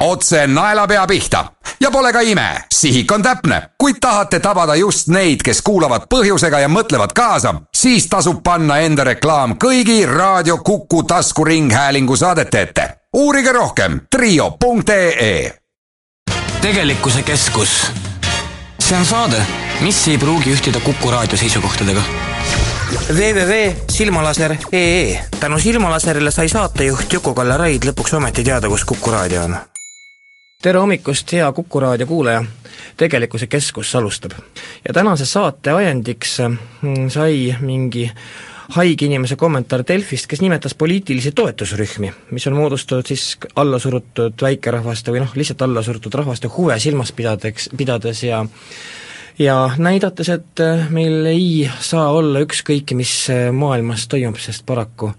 otse naelapea pihta ja pole ka ime, sihik on täpne. kui tahate tabada just neid, kes kuulavad põhjusega ja mõtlevad kaasa, siis tasub panna enda reklaam kõigi Raadio Kuku taskuringhäälingu saadete ette. uurige rohkem trio.ee. tegelikkuse keskus. see on saade, mis ei pruugi ühtida Kuku raadio seisukohtadega www.silmalaser.ee tänu Silmalaserile sai saatejuht Juku-Kalle Raid lõpuks ometi teada, kus Kuku raadio on. Tere hommikust, hea Kuku raadio kuulaja! tegelikkuse keskus alustab. ja tänase saate ajendiks mm, sai mingi haige inimese kommentaar Delfist, kes nimetas poliitilisi toetusrühmi, mis on moodustatud siis allasurutud väikerahvaste või noh, lihtsalt allasurutud rahvaste huve silmas pidadeks, pidades ja ja näidates, et äh, meil ei saa olla ükskõike, mis äh, maailmas toimub, sest paraku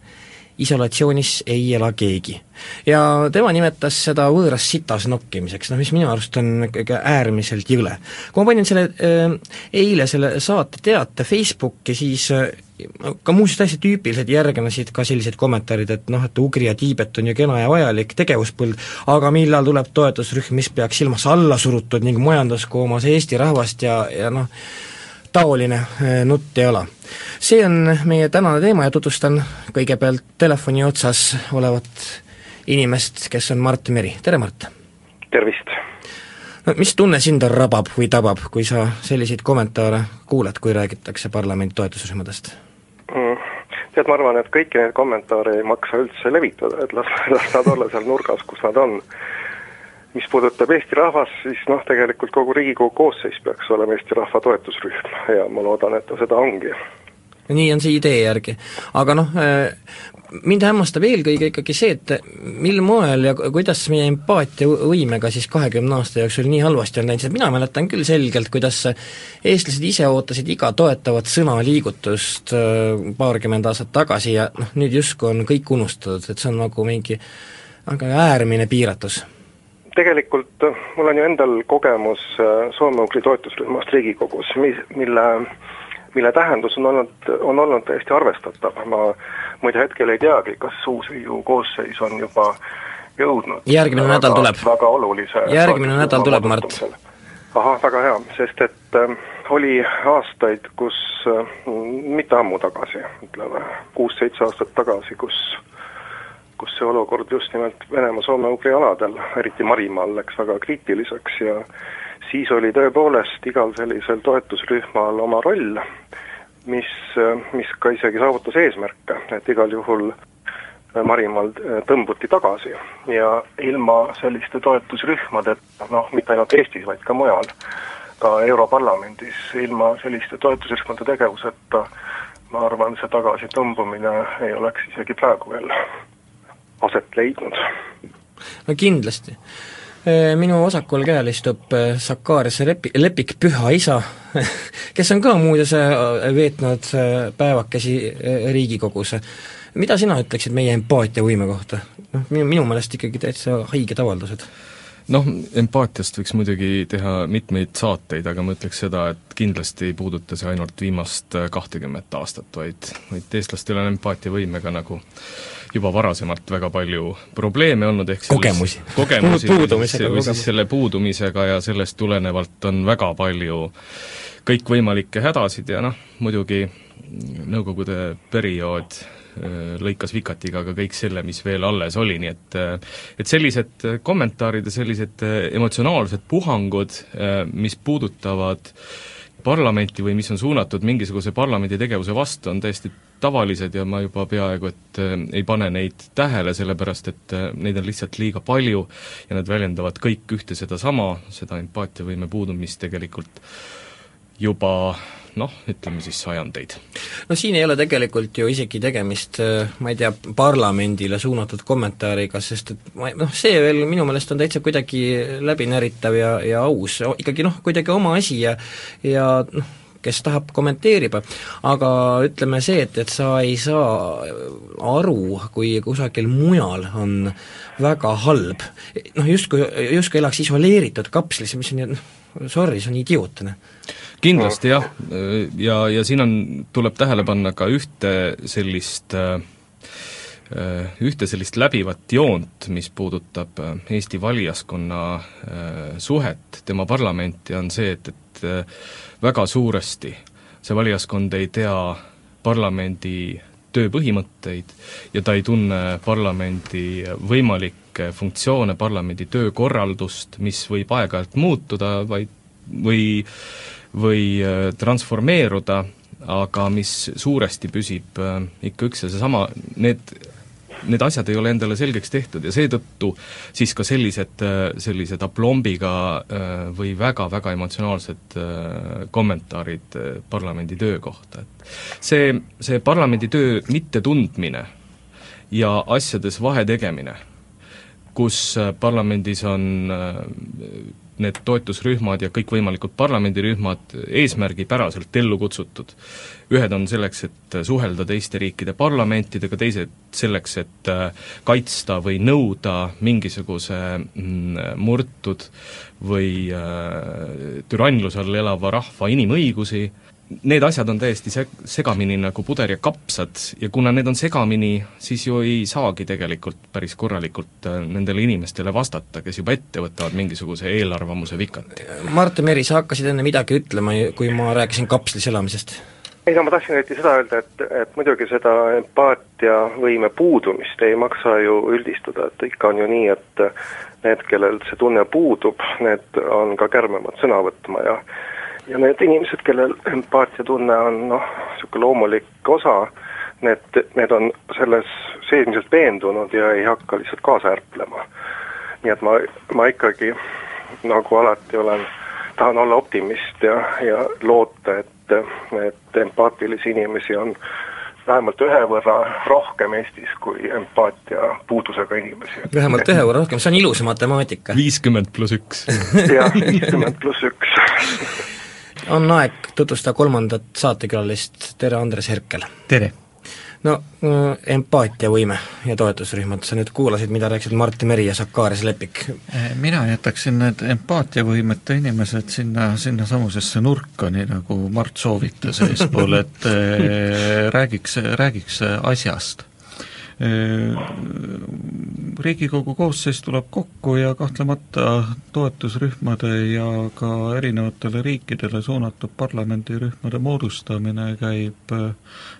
isolatsioonis ei ela keegi. ja tema nimetas seda võõras sitas nokkimiseks, noh mis minu arust on ikka äärmiselt jõle. kui ma panin selle äh, eile selle saate teate Facebooki, siis äh, ka muuseas täiesti tüüpilised järgnesid ka sellised kommentaarid, et noh, et Ugri ja Tiibet on ju kena ja vajalik tegevuspõld, aga millal tuleb toetusrühm, mis peaks silmas alla surutud ning majanduskoomas Eesti rahvast ja, ja noh, taoline eh, nutt ei ole. see on meie tänane teema ja tutvustan kõigepealt telefoni otsas olevat inimest, kes on Mart Meri, tere Mart! tervist! no mis tunne sind rabab või tabab, kui sa selliseid kommentaare kuuled, kui räägitakse parlamendi toetusrühmadest? Mm, tead, ma arvan, et kõiki neid kommentaare ei maksa üldse levitada, et las, las nad olla seal nurgas, kus nad on. Mis puudutab Eesti rahvast, siis noh, tegelikult kogu Riigikogu koosseis peaks olema Eesti rahva toetusrühm. Ja ma loodan, et ta seda ongi. Nii on see idee järgi. aga noh, mind hämmastab eelkõige ikkagi see, et mil moel ja kuidas meie empaatiavõimega siis kahekümne aasta jooksul nii halvasti on läinud, sest mina mäletan küll selgelt, kuidas eestlased ise ootasid iga toetavat sõnaliigutust äh, paarkümmend aastat tagasi ja noh, nüüd justkui on kõik unustatud, et see on nagu mingi väga äärmine piiratus tegelikult äh, mul on ju endal kogemus äh, soome-ugri toetusrühmast Riigikogus, mis, mille mille tähendus on olnud, on olnud täiesti arvestatav, ma muide hetkel ei teagi, kas uus Riigikogu koosseis on juba jõudnud järgmine väga, nädal tuleb. väga olulise järgmine nädal tuleb, Mart. ahah, väga hea, sest et äh, oli aastaid, kus äh, mitte ammu tagasi, ütleme kuus-seitse aastat tagasi, kus kus see olukord just nimelt Venemaa-Soome-Ugri aladel, eriti Marimaal, läks väga kriitiliseks ja siis oli tõepoolest igal sellisel toetusrühmal oma roll, mis, mis ka isegi saavutas eesmärke, et igal juhul Marimaal tõmbuti tagasi. Ja ilma selliste toetusrühmadeta, noh, mitte ainult Eestis, vaid ka mujal, ka Europarlamendis, ilma selliste toetusrühmade tegevuseta ma arvan, see tagasitõmbumine ei oleks isegi praegu veel aset leidnud. no kindlasti Äh, minu vasakul käel istub äh, Sakarias Lepi-, Lepik Püha isa, kes on ka muuseas äh, veetnud päevakesi Riigikogus. mida sina ütleksid meie empaatiavõime kohta? noh, minu, minu meelest ikkagi täitsa haiged avaldused noh, empaatiast võiks muidugi teha mitmeid saateid, aga ma ütleks seda, et kindlasti ei puuduta see ainult viimast kahtekümmet aastat, vaid, vaid eestlastel on empaatiavõimega nagu juba varasemalt väga palju probleeme olnud, ehk kogemusi, kogemusi puudumisega, või siis selle puudumisega ja sellest tulenevalt on väga palju kõikvõimalikke hädasid ja noh, muidugi Nõukogude periood äh, lõikas vikatiga ka kõik selle, mis veel alles oli, nii et äh, et sellised kommentaarid ja sellised äh, emotsionaalsed puhangud, mis puudutavad parlamenti või mis on suunatud mingisuguse parlamendi tegevuse vastu, on täiesti tavalised ja ma juba peaaegu et äh, ei pane neid tähele, sellepärast et äh, neid on lihtsalt liiga palju ja nad väljendavad kõik ühte sedasama, seda empaatiavõime puudumist tegelikult juba noh, ütleme siis sajandeid. no siin ei ole tegelikult ju isegi tegemist, äh, ma ei tea, parlamendile suunatud kommentaariga, sest et ma noh, see veel minu meelest on täitsa kuidagi läbinäritav ja, ja aus, ikkagi noh, kuidagi oma asi ja ja noh, kes tahab, kommenteerib, aga ütleme see, et, et sa ei saa aru, kui kusagil mujal on väga halb, noh justkui, justkui elaks isoleeritud kapslis, mis on ju noh, sorry, see on idiootne. Kindlasti jah, ja, ja siin on, tuleb tähele panna ka ühte sellist äh, ühte sellist läbivat joont, mis puudutab Eesti valijaskonna suhet tema parlamenti, on see, et, et väga suuresti see valijaskond ei tea parlamendi töö põhimõtteid ja ta ei tunne parlamendi võimalikke funktsioone, parlamendi töökorraldust, mis võib aeg-ajalt muutuda, vaid või, või äh, transformeeruda, aga mis suuresti püsib äh, ikka üks ja seesama, need need asjad ei ole endale selgeks tehtud ja seetõttu siis ka sellised, sellised aplombiga äh, või väga-väga emotsionaalsed äh, kommentaarid äh, parlamendi töö kohta, et see, see parlamendi töö mittetundmine ja asjades vahetegemine, kus parlamendis on need toetusrühmad ja kõikvõimalikud parlamendirühmad eesmärgipäraselt ellu kutsutud. ühed on selleks, et suhelda teiste riikide parlamentidega, teised selleks, et äh, kaitsta või nõuda mingisuguse mm, murtud või äh, türannluse all elava rahva inimõigusi, need asjad on täiesti seg-, segamini nagu puder ja kapsad ja kuna need on segamini, siis ju ei saagi tegelikult päris korralikult äh, nendele inimestele vastata, kes juba ette võtavad mingisuguse eelarvamuse vikati. Mart Meri, sa hakkasid enne midagi ütlema, kui ma rääkisin kapslis elamisest? ei no ma tahtsin eriti seda öelda, et, et muidugi seda empaatiavõime puudumist ei maksa ju üldistada, et ikka on ju nii, et need, kellel see tunne puudub, need on ka kärmemad sõna võtma ja ja need inimesed, kellel empaatiatunne on noh, niisugune loomulik osa, need, need on selles seesmiselt veendunud ja ei hakka lihtsalt kaasa ärplema. nii et ma, ma ikkagi nagu alati olen, tahan olla optimist ja, ja loota, et, et empaatilisi inimesi on vähemalt ühe võrra rohkem Eestis kui empaatia puudusega inimesi. vähemalt ühe võrra rohkem, see on ilus matemaatika. viiskümmend pluss üks. jah, viiskümmend pluss üks on aeg tutvustada kolmandat saatekülalist, tere, Andres Herkel! tere! no äh, empaatiavõime ja toetusrühmad, sa nüüd kuulasid, mida rääkisid Martin Meri ja Sakarias Lepik? Äh, mina jätaksin need empaatiavõimeta inimesed sinna, sinnasamusesse nurka, nii nagu Mart soovitas eespool, et äh, räägiks, räägiks asjast Riigikogu koosseis tuleb kokku ja kahtlemata toetusrühmade ja ka erinevatele riikidele suunatud parlamendirühmade moodustamine käib äh,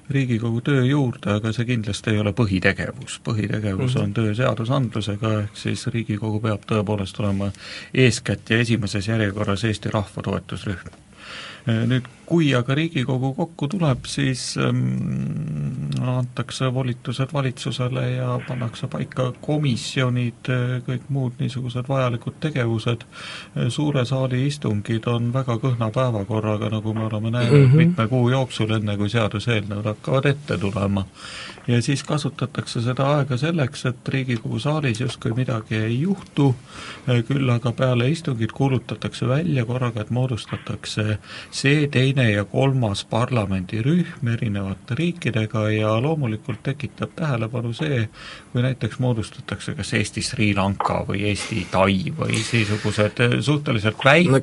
Riigikogu töö juurde, aga see kindlasti ei ole põhitegevus. põhitegevus on töö seadusandlusega, ehk siis Riigikogu peab tõepoolest olema eeskätt ja esimeses järjekorras Eesti rahva toetusrühm Äh, nüüd, kui aga Riigikogu kokku tuleb, siis ähm, antakse volitused valitsusele ja pannakse paika komisjonid, äh, kõik muud niisugused vajalikud tegevused, äh, suure saali istungid on väga kõhna päevakorraga, nagu me oleme näinud mm -hmm. mitme kuu jooksul, enne kui seaduseelnõud hakkavad ette tulema. ja siis kasutatakse seda aega selleks, et Riigikogu saalis justkui midagi ei juhtu, küll aga peale istungit kuulutatakse välja korraga, et moodustatakse see teine ja kolmas parlamendirühm erinevate riikidega ja loomulikult tekitab tähelepanu see, kui näiteks moodustatakse kas Eesti Sri Lanka või Eesti Tai või niisugused suhteliselt väike no,,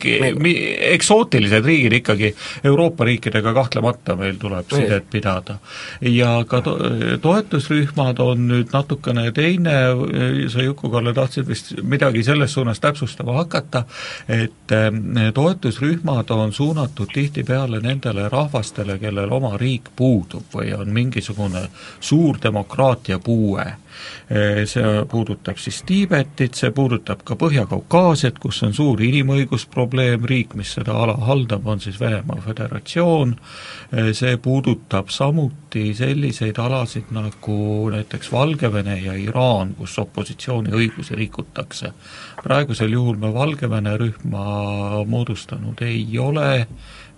eksootilised riigid ikkagi, Euroopa riikidega kahtlemata meil tuleb sidet pidada. ja ka to-, toetusrühmad on nüüd natukene teine, sa Juku-Kalle tahtsid vist midagi selles suunas täpsustama hakata, et eh, toetusrühmad on suunatud suunatud tihtipeale nendele rahvastele, kellel oma riik puudub või on mingisugune suur demokraatia puue. See puudutab siis Tiibetit, see puudutab ka Põhja-Kaukaasiat, kus on suur inimõigusprobleem, riik, mis seda ala haldab, on siis Venemaa Föderatsioon, see puudutab samuti selliseid alasid nagu näiteks Valgevene ja Iraan, kus opositsiooni õigusi rikutakse. praegusel juhul me Valgevene rühma moodustanud ei ole,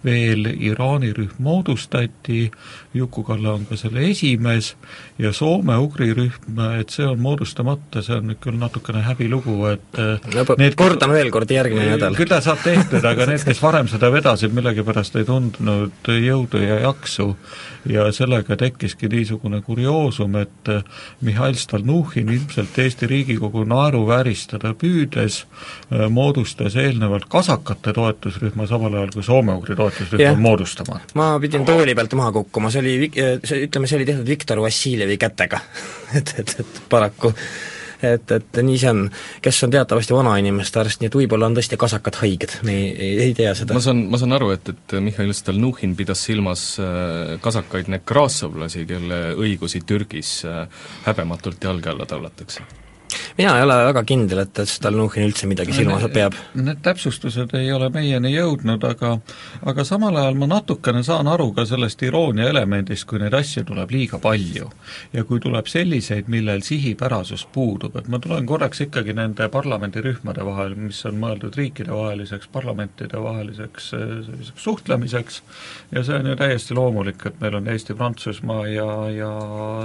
veel Iraani rühm moodustati, Juku-Kalle on ka selle esimees, ja Soome-Ugri rühm, et see on moodustamata, see on nüüd küll natukene häbilugu, et no, need kordan veel kord järgmine nädal. küll ta saab tehtud, aga need, kes varem seda vedasid, millegipärast ei tundnud jõudu ja jaksu ja sellega tekkiski niisugune kurioosum, et Mihhail Stalnuhhin ilmselt Eesti Riigikogu naeruvääristada püüdes moodustas eelnevalt kasakate toetusrühma, samal ajal kui soome-ugri toetusrühma toetusrühma moodustama. ma pidin tooli pealt maha kukkuma, see oli, see, ütleme, see oli tehtud Viktor Vassiljevi kätega et, et, et paraku et, et nii see on. kes on teatavasti vanainimeste arst, nii et võib-olla on tõesti kasakad haiged, me ei, ei, ei tea seda. ma saan, ma saan aru, et, et Mihhail Stalnuhhin pidas silmas äh, kasakaid nekraasovlasi, kelle õigusi Türgis äh, häbematult jalge alla tallatakse mina ei ole väga kindel, et, et Stalnuhhin üldse midagi silmas peab. Need täpsustused ei ole meieni jõudnud, aga aga samal ajal ma natukene saan aru ka sellest iroonia elemendist, kui neid asju tuleb liiga palju. ja kui tuleb selliseid, millel sihipärasus puudub, et ma tulen korraks ikkagi nende parlamendirühmade vahel, mis on mõeldud riikidevaheliseks, parlamentidevaheliseks eh, selliseks suhtlemiseks, ja see on ju täiesti loomulik, et meil on Eesti-Prantsusmaa ja, ja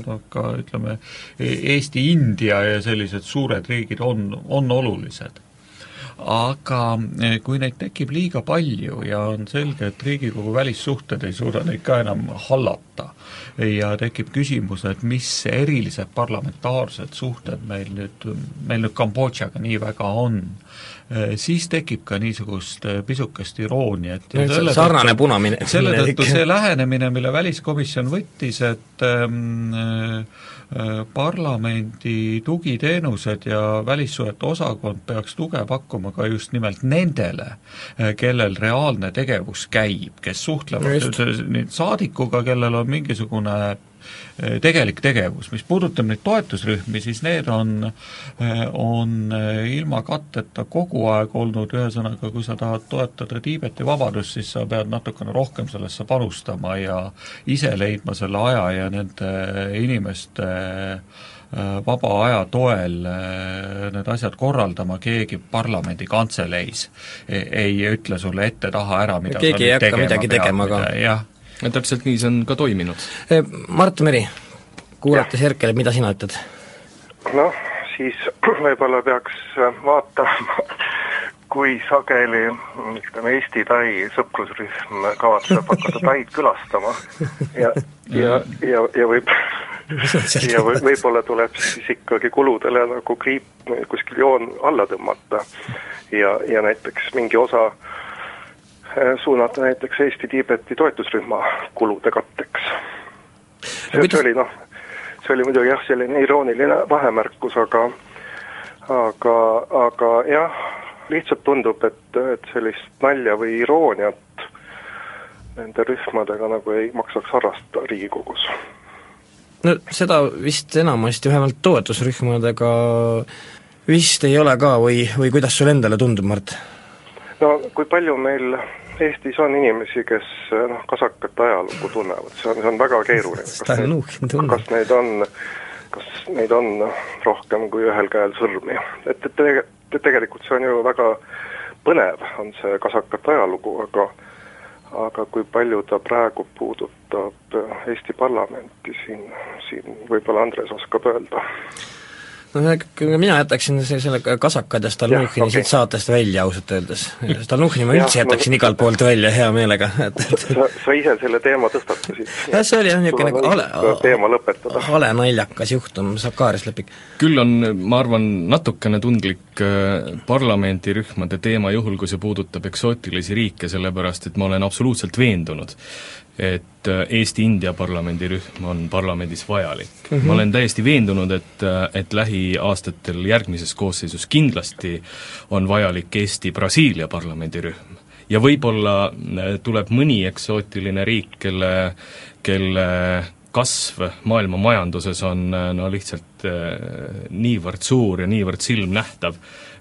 noh, ka ütleme, e-, Eesti-India ja sellised suured riigid on, on olulised aga eh, kui neid tekib liiga palju ja on selge, et Riigikogu välissuhted ei suuda neid ka enam hallata ja tekib küsimus, et mis erilised parlamentaarsed suhted meil nüüd, meil nüüd Kambodžaga nii väga on, eh, siis tekib ka niisugust eh, pisukest irooniat. sarnane punamine. selle tõttu see lähenemine, mille väliskomisjon võttis, et ähm, Äh, parlamendi tugiteenused ja välissuhete osakond peaks tuge pakkuma ka just nimelt nendele, äh, kellel reaalne tegevus käib, kes suhtlevad nüüd saadikuga, kellel on mingisugune tegelik tegevus, mis puudutab neid toetusrühmi, siis need on, eh, on eh, ilma katteta kogu aeg olnud, ühesõnaga kui sa tahad toetada Tiibeti vabadust, siis sa pead natukene rohkem sellesse panustama ja ise leidma selle aja ja nende inimeste vaba aja toel need asjad korraldama, keegi parlamendi kantseleis ei, ei ütle sulle ette-taha ära, mida keegi ei hakka midagi tegema ka. jah. ja täpselt nii see on ka toiminud. Eh, Mart Meri, kuulates Herkelit, mida sina ütled? noh, siis võib-olla peaks vaatama, kui sageli ütleme, Eesti-Tai sõprusrühm kavatseb hakata Taid külastama ja, ja, ja, ja võib ja või, võib-olla tuleb siis ikkagi kuludele nagu kriip, kuskil joon alla tõmmata ja, ja näiteks mingi osa äh, Äh, suunata näiteks Eesti-Tiibeti toetusrühma kulude katteks. see, see oli noh, see oli muidugi jah, selline irooniline vahemärkus, aga aga, aga jah, lihtsalt tundub, et, et sellist nalja või irooniat nende rühmadega nagu ei maksaks harrastada Riigikogus. no seda vist enamasti, vähemalt toetusrühmadega vist ei ole ka või, või kuidas sulle endale tundub, Mart? no kui palju meil Eestis on inimesi, kes noh, kasakate ajalugu tunnevad, see on, see on väga keeruline. kas neid, on, kas neid on rohkem kui ühel käel sõrmi, et, et tege-, tegelikult see on ju väga põnev, on see kasakate ajalugu, aga aga kui palju ta praegu puudutab Eesti parlamenti, siin, siin võib-olla Andres oskab öelda no mina jätaksin selle kasakad ja Stalnuhhini okay. siit saatest välja ausalt öeldes. Stalnuhhini ma üldse jätaksin no, igalt poolt välja hea meelega, et, et sa, sa ise selle teema tõstatasid. jah, see oli jah, niisugune hale, teema lõpetada. hale naljakas juhtum, Sakaris lepik. küll on, ma arvan, natukene tundlik äh, parlamendirühmade teema juhul, kui see puudutab eksootilisi riike, sellepärast et ma olen absoluutselt veendunud, et äh, Eesti-India parlamendirühm on parlamendis vajalik mm. -hmm. ma olen täiesti veendunud, et, äh, et lähiaastatel järgmises koosseisus kindlasti on vajalik Eesti-Brasiilia parlamendirühm. ja võib-olla äh, tuleb mõni eksootiline riik, kelle, kelle kasv maailma majanduses on no lihtsalt niivõrd suur ja niivõrd silmnähtav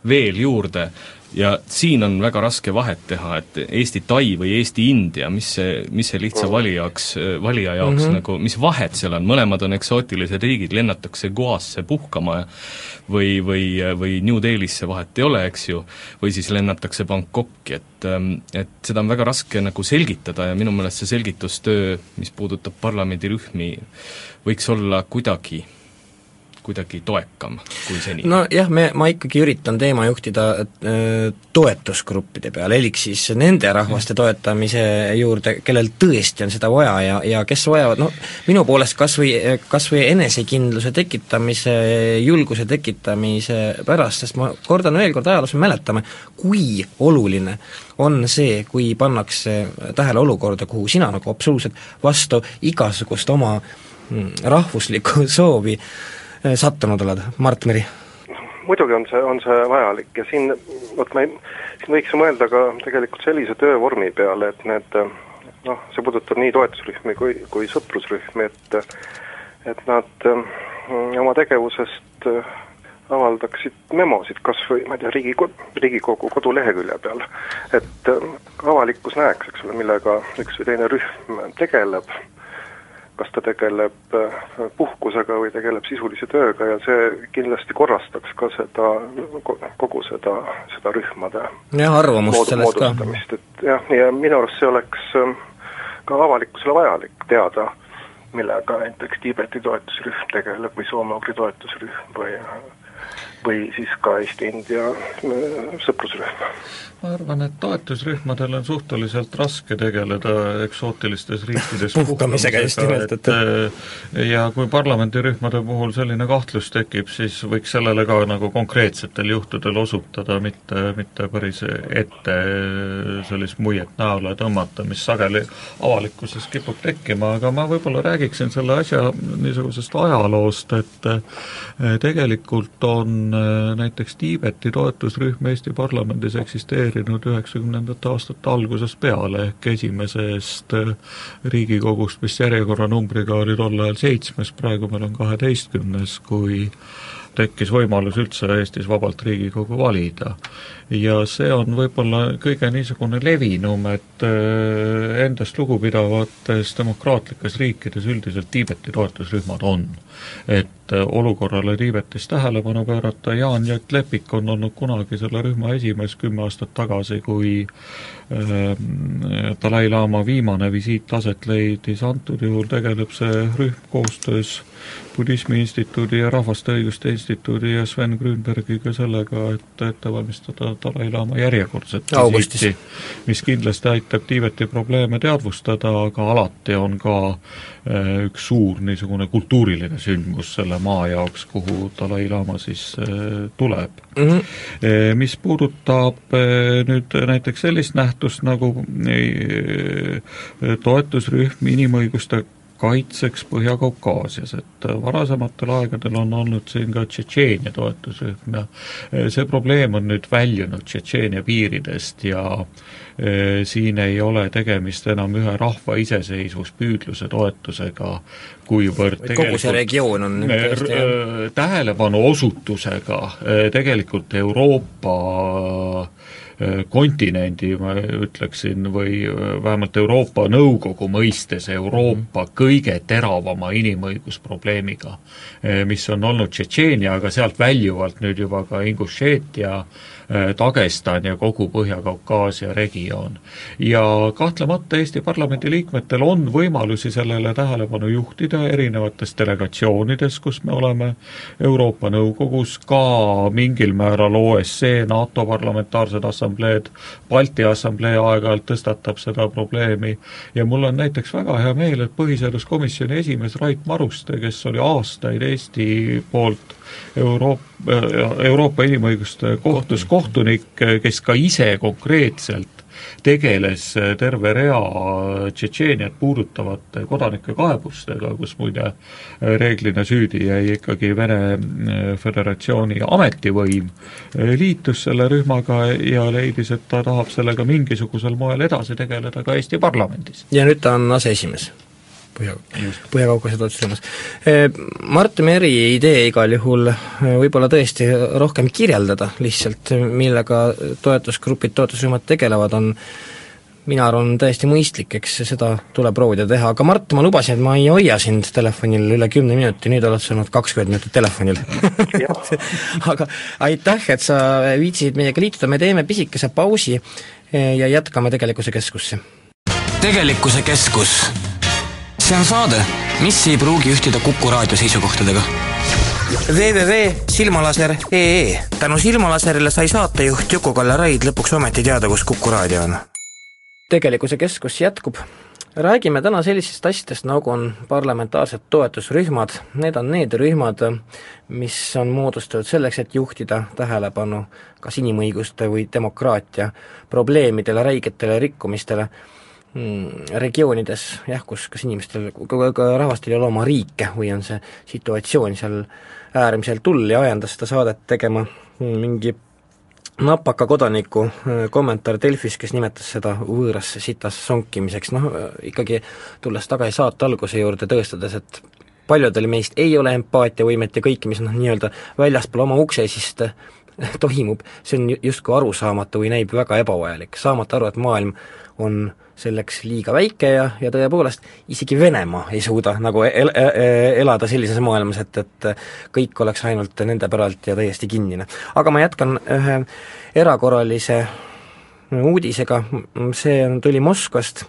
veel juurde, ja siin on väga raske vahet teha, et Eesti-Tai või Eesti-India, mis see, mis see lihtsa valijaks, valija jaoks mm -hmm. nagu, mis vahet seal on, mõlemad on eksootilised riigid, lennatakse Goasse puhkama või, või, või New Delhisse, vahet ei ole, eks ju, või siis lennatakse Bangkoki, et et seda on väga raske nagu selgitada ja minu meelest see selgitustöö, mis puudutab parlamendirühmi, võiks olla kuidagi kuidagi toekam kui seni. nojah, me, ma ikkagi üritan teema juhtida äh, toetusgruppide peale, elik siis nende rahvaste toetamise juurde, kellel tõesti on seda vaja ja, ja kes vajavad, no minu poolest kas või, kas või enesekindluse tekitamise, julguse tekitamise pärast, sest ma kordan veel kord, ajaloos me mäletame, kui oluline on see, kui pannakse tähele olukorda, kuhu sina nagu absoluutselt vastu igasugust oma mm, rahvuslikku soovi eh, sattunud oled, Mart Meri? muidugi on see, on see vajalik ja siin, vot ma ei, siin võiks ju mõelda ka tegelikult sellise töövormi peale, et need noh, see puudutab nii toetusrühmi kui, kui sõprusrühmi, et et nad mm, oma tegevusest avaldaksid memosid kas või ma ei tea, Riigikogu, Riigikogu kodulehekülje peal. et äh, avalikkus näeks, eks ole, millega üks või teine rühm tegeleb, kas ta tegeleb äh, puhkusega või tegeleb sisulise tööga ja see kindlasti korrastaks ka seda, kogu seda, seda rühmade jah, arvamust sellest ka. et jah, ja minu arust see oleks äh, ka avalikkusele vajalik teada, millega näiteks Tiibeti toetusrühm tegeleb või soome-ugri toetusrühm või või siis ka Eesti-India äh, sõprusrühm. ma arvan, et toetusrühmadel on suhteliselt raske tegeleda eksootilistes riikides puhkamisega just nimelt, et äh, ja kui parlamendirühmade puhul selline kahtlus tekib, siis võiks sellele ka nagu konkreetsetel juhtudel osutada, mitte, mitte päris ette sellist muiet näole tõmmata, mis sageli avalikkuses kipub tekkima, aga ma võib-olla räägiksin selle asja niisugusest ajaloost, et äh, tegelikult on äh, näiteks Tiibeti toetusrühm Eesti parlamendis eksisteerinud üheksakümnendate aastate algusest peale, ehk esimesest äh, Riigikogust, mis järjekorranumbriga oli tol ajal seitsmes, praegu meil on kaheteistkümnes, kui tekkis võimalus üldse Eestis vabalt Riigikogu valida. ja see on võib-olla kõige niisugune levinum, et äh, endast lugupidavates demokraatlikes riikides üldiselt Tiibeti toetusrühmad on. et äh, olukorrale Tiibetis tähelepanu pöörata, Jaan Jott Lepik on olnud kunagi selle rühma esimees kümme aastat tagasi, kui äh, Dalai-laama viimane visiit aset leidis, antud juhul tegeleb see rühm koostöös Budismi Instituudi ja Rahvaste Õiguste Instituudi ja Sven Grünbergiga sellega, et ette valmistada Dalai-laama järjekordset visiiti, mis kindlasti aitab Tiibeti probleeme teadvustada, aga alati on ka äh, üks suur niisugune kultuuriline sündmus selle maa jaoks, kuhu Dalai-laama siis äh, tuleb mm. -hmm. Mis puudutab nüüd näiteks sellist nähtust nagu toetusrühm inimõiguste kaitseks Põhja-Kaukaasias, et varasematel aegadel on olnud siin ka Tšetšeenia toetusrühm ja e, see probleem on nüüd väljunud Tšetšeenia piiridest ja e, siin ei ole tegemist enam ühe rahva iseseisvuspüüdluse toetusega, kuivõrd kogu see regioon on tõesti tähelepanu osutusega tegelikult Euroopa Äh, kontinendi, ma ütleksin, või äh, vähemalt Euroopa Nõukogu mõistes Euroopa mhm. kõige teravama inimõigusprobleemiga, äh, mis on olnud Tšetšeenia, aga sealt väljuvalt nüüd juba ka Ingušeetia Dagestan ja kogu Põhja-Kaukaasia regioon. ja kahtlemata Eesti parlamendi liikmetel on võimalusi sellele tähelepanu juhtida erinevates delegatsioonides, kus me oleme Euroopa Nõukogus, ka mingil määral OSCE, NATO parlamentaarsed assambleed, Balti Assamblee aeg-ajalt tõstatab seda probleemi ja mul on näiteks väga hea meel, et põhiseaduskomisjoni esimees Rait Maruste, kes oli aastaid Eesti poolt Euroopa, Euroopa Inimõiguste Kohtus kohtunik, kes ka ise konkreetselt tegeles terve rea Tšetšeeniat puudutavate kodanike kaebustega, kus muide reeglina süüdi jäi ikkagi Vene Föderatsiooni ametivõim, liitus selle rühmaga ja leidis, et ta tahab sellega mingisugusel moel edasi tegeleda ka Eesti parlamendis. ja nüüd ta on aseesimees Põhja, Põhja-Kaukaasia toetusrühmas. Eh, Mart Meri idee igal juhul võib-olla tõesti rohkem kirjeldada lihtsalt, millega toetusgrupid, toetusrühmad tegelevad, on mina arvan, täiesti mõistlik, eks seda tuleb proovida teha, aga Mart, ma lubasin, et ma ei hoia sind telefonil üle kümne minuti, nüüd oled sa olnud kakskümmend minutit telefonil. Aga aitäh, et sa viitsisid meiega liituda, me teeme pisikese pausi ja jätkame Tegelikkuse Keskusse. tegelikkuse Keskus see on saade, mis ei pruugi ühtida Kuku raadio seisukohtadega. Www.silmalaser.ee tänu Silmalaserile sai saatejuht Juku-Kalle Raid lõpuks ometi teada, kus Kuku raadio on. tegelikkuse keskus jätkub. Räägime täna sellistest asjadest, nagu on parlamentaarsed toetusrühmad, need on need rühmad, mis on moodustatud selleks, et juhtida tähelepanu kas inimõiguste või demokraatia probleemidele, räigetele rikkumistele regioonides jah, kus kas inimestel, ka rahvastel ei ole oma riike või on see situatsioon seal äärmiselt hull ja ajendas seda saadet tegema mingi napaka kodaniku äh, kommentaar Delfis, kes nimetas seda võõrasse sitas sonkimiseks, noh ikkagi tulles tagasi saate alguse juurde, tõestades, et paljudel meist ei ole empaatiavõimet ja kõike, mis noh, nii-öelda väljaspool oma uksesist äh, toimub, see on justkui arusaamatu või näib väga ebavajalik, saamata aru, et maailm on selleks liiga väike ja, ja tõepoolest isegi Venemaa ei suuda nagu el-, el, elada sellises maailmas, et, et kõik oleks ainult nende päralt ja täiesti kinnine. aga ma jätkan ühe erakorralise uudisega, see on, tuli Moskvast,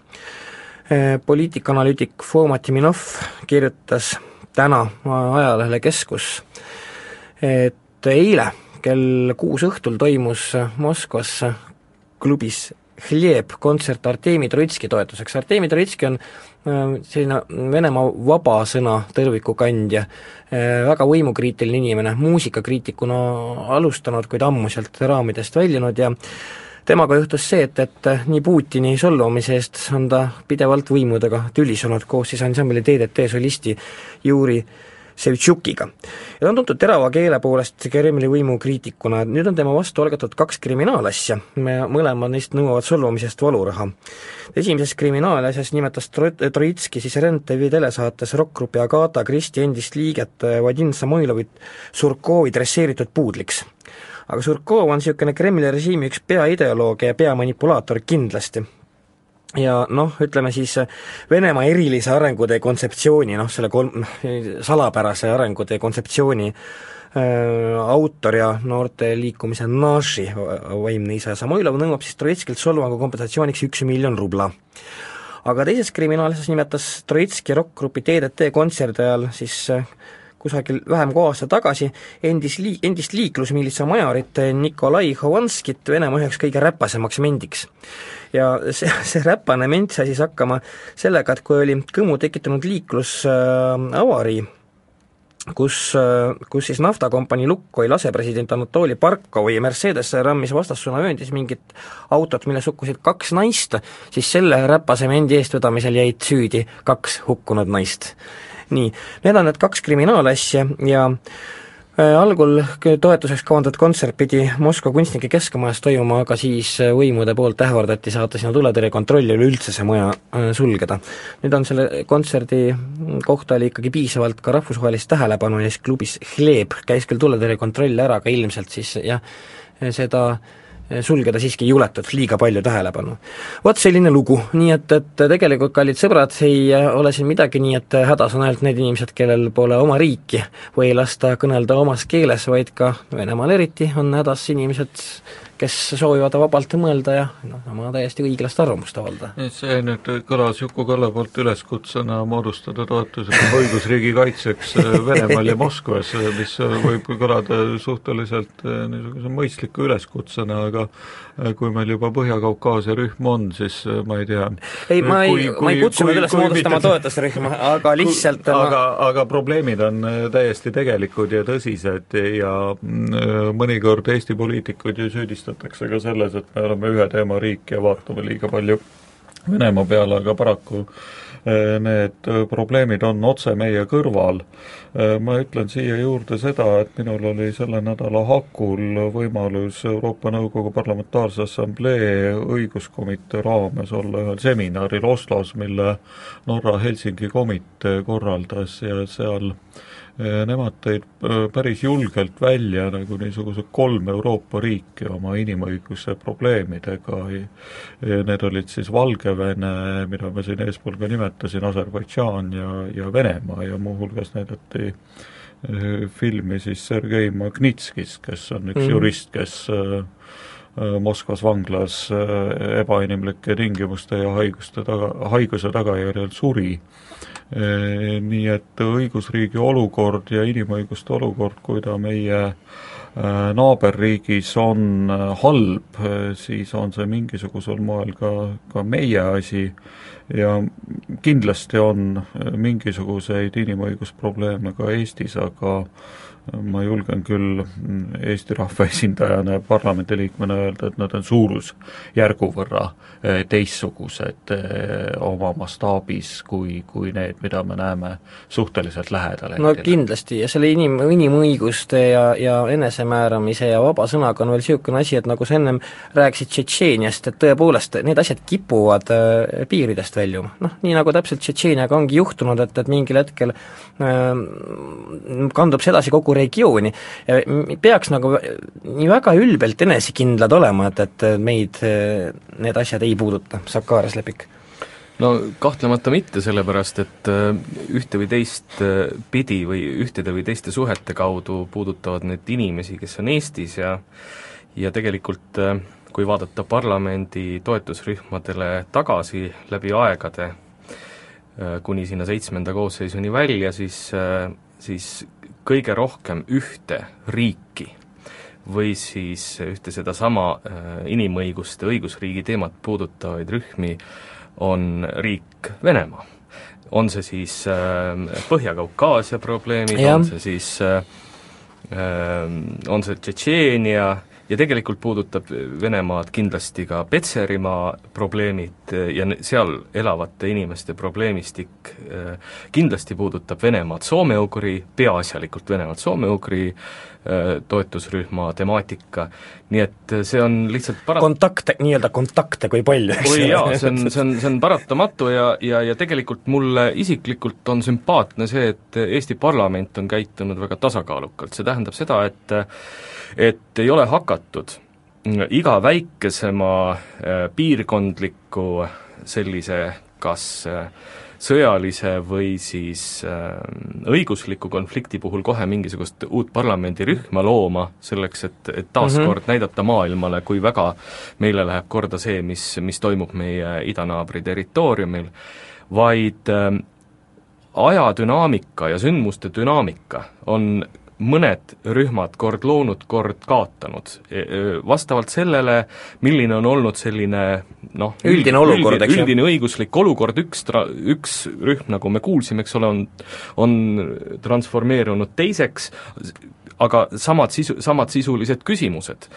poliitikaanalüütik Foma Timinov kirjutas täna ajalehele Keskus, et eile kell kuus õhtul toimus Moskvas klubis Hljeb kontsert Artemi Troitski toetuseks, Artemi Troitski on äh, selline Venemaa vabasõna tõrviku kandja, äh, väga võimukriitiline inimene, muusikakriitikuna alustanud, kuid ammu sealt raamidest väljunud ja temaga juhtus see, et, et nii Putini solvamise eest on ta pidevalt võimudega tülisenud. Koos siis ansambli DDT solisti Juri Sevtšukiga. ja ta on tuntud terava keele poolest Kremli võimukriitikuna, et nüüd on tema vastu algatatud kaks kriminaalasja, mõlemad neist nõuavad solvumisest valuraha. esimeses kriminaalasjas nimetas Troitski siis Ren TV telesaates rokkgrupi Agata Kristi endist liiget Vadim Samoilovit Surkovi dresseeritud puudliks aga Surkov on niisugune Kremli režiimi üks peaideoloogia ja peamanipulaator kindlasti ja noh, ütleme siis Venemaa erilise arengutee kontseptsiooni, noh selle kolm, salapärase arengutee kontseptsiooni äh, autor ja noorteliikumise Naši vaimne isa Samoilov nõuab siis Troitskilt solvangu kompensatsiooniks üks miljon rubla. aga teises kriminaalasjas nimetas Troitski rokkgrupi DDT kontserdi ajal siis äh, kusagil vähem kui aasta tagasi endis lii-, endist liiklusmiilitsa majorit Nikolai Hovanskit Venemaa üheks kõige räpasemaks mendiks ja see, see räpane ment sai siis hakkama sellega, et kui oli kõmu tekitanud liiklusavarii äh,, kus, äh, kus siis naftakompanii Lukoil asepresident Anatoli Barkovi Mercedes rammis vastassuunavööndis mingit autot, milles hukkusid kaks naist, siis selle räpase mendi eestvedamisel jäid süüdi kaks hukkunud naist. Nii, need on need kaks kriminaalasja ja äh, Äh, algul toetuseks kavandatud kontsert pidi Moskva kunstnike keskmajas toimuma, aga siis äh, võimude poolt ähvardati saata sinna tuletõrjekontrolli ja üleüldse see maja äh, sulgeda. nüüd on selle kontserdi kohta oli ikkagi piisavalt ka rahvusvahelist tähelepanu ja siis klubis Hleb käis küll tuletõrjekontroll ära, aga ilmselt siis jah, seda Eh, sulgeda siiski ei juletud liiga palju tähelepanu. vot selline lugu, nii et, et tegelikult, kallid sõbrad, ei eh, ole siin midagi nii, et hädas on ainult need inimesed, kellel pole oma riiki või ei lasta kõnelda omas keeles, vaid ka Venemaal eriti on hädas inimesed, kes soovivad vabalt mõelda ja noh, oma täiesti õiglast arvamust avaldada. see nüüd kõlas Juku-Kalle poolt üleskutsena moodustada toetusrühm õigusriigi kaitseks äh, Venemaal ja Moskvas, mis võib kõlada suhteliselt äh, niisuguse mõistliku üleskutsena, aga äh, kui meil juba Põhja-Kaukaasia rühm on, siis ma ei tea ei, ma ei, ma ei kutsunud üles moodustama mitte... toetusrühma, aga lihtsalt aga, aga probleemid on täiesti tegelikud ja tõsised ja mõnikord Eesti poliitikud ju süüdistavad süüdistatakse ka selles, et me oleme ühe teema riik ja vaatame liiga palju Venemaa peale, aga paraku eh, need eh, probleemid on otse meie kõrval. Eh, ma ütlen siia juurde seda, et minul oli selle nädala hakul võimalus Euroopa Nõukogu Parlamentaarse Assamblee õiguskomitee raames olla ühel seminaril Oslos, mille Norra Helsingi komitee korraldas ja seal äh, nemad tõid äh, päris julgelt välja nagu niisugused kolm Euroopa riiki oma inimõiguse probleemidega, need olid siis Valgevene, mida ma siin eespool ka nimetasin, Aserbaidžaan ja, ja Venemaa ja muuhulgas näidati äh, filmi siis Sergei Magnitskis, kes on üks mm. jurist, kes äh, Moskvas vanglas ebainimlike tingimuste ja haiguste taga, haiguse tagajärjel suri. Nii et õigusriigi olukord ja inimõiguste olukord, kui ta meie naaberriigis on halb, siis on see mingisugusel moel ka, ka meie asi. Ja kindlasti on mingisuguseid inimõigusprobleeme ka Eestis, aga ma julgen küll Eesti rahvaesindajana ja parlamendiliikmena öelda, et nad on suurusjärgu võrra eh, teistsugused eh, oma mastaabis kui, kui need, mida me näeme suhteliselt lähedal no kindlasti ja selle inim, inimõiguste ja, ja enesemääramise ja vaba sõnaga on veel niisugune asi, et nagu sa ennem rääkisid Tšetšeeniast, et tõepoolest need asjad kipuvad äh, piiridest väljuma. noh, nii nagu täpselt Tšetšeeniaga ongi juhtunud, et, et mingil hetkel äh, kandub see edasi kogu regiooni. peaks nagu nii väga ülbelt enesekindlad olema, et, et meid need asjad ei puuduta, Sakarias Lepik no kahtlemata mitte, sellepärast et äh, ühte või teist äh, pidi või ühtede või teiste suhete kaudu puudutavad need inimesi, kes on Eestis ja ja tegelikult äh, kui vaadata parlamendi toetusrühmadele tagasi läbi aegade, kuni sinna seitsmenda koosseisuni välja, siis, siis kõige rohkem ühte riiki või siis ühte sedasama äh, inimõiguste, õigusriigi teemat puudutavaid rühmi on riik Venemaa. on see siis äh, Põhja-Kaukaasia probleemid, on see siis äh, on see Tšetšeenia, ja tegelikult puudutab Venemaad kindlasti ka Petserimaa probleemid ja seal elavate inimeste probleemistik äh, kindlasti puudutab Venemaad soome-ugri, peaasjalikult Venemaad soome-ugri äh, toetusrühma temaatika, nii et see on lihtsalt para-... kontakte, nii-öelda kontakte kui palju, eks ole? jaa, see on, see on, see on paratamatu ja, ja, ja tegelikult mulle isiklikult on sümpaatne see, et Eesti parlament on käitunud väga tasakaalukalt, see tähendab seda, et et ei ole hakatud iga väikesema äh, piirkondliku sellise kas äh, sõjalise või siis äh, õigusliku konflikti puhul kohe mingisugust uut parlamendirühma looma, selleks et, et taaskord mm -hmm. näidata maailmale, kui väga meile läheb korda see, mis, mis toimub meie idanaabri territooriumil, vaid aja dünaamika ja sündmuste dünaamika on mõned rühmad kord loonud, kord kaotanud. E, e, vastavalt sellele, milline on olnud selline noh, üldine olukord, eks ju? üldine õiguslik olukord, üks tra-, üks rühm, nagu me kuulsime, eks ole, on on transformeerunud teiseks, aga samad sisu, samad sisulised küsimused.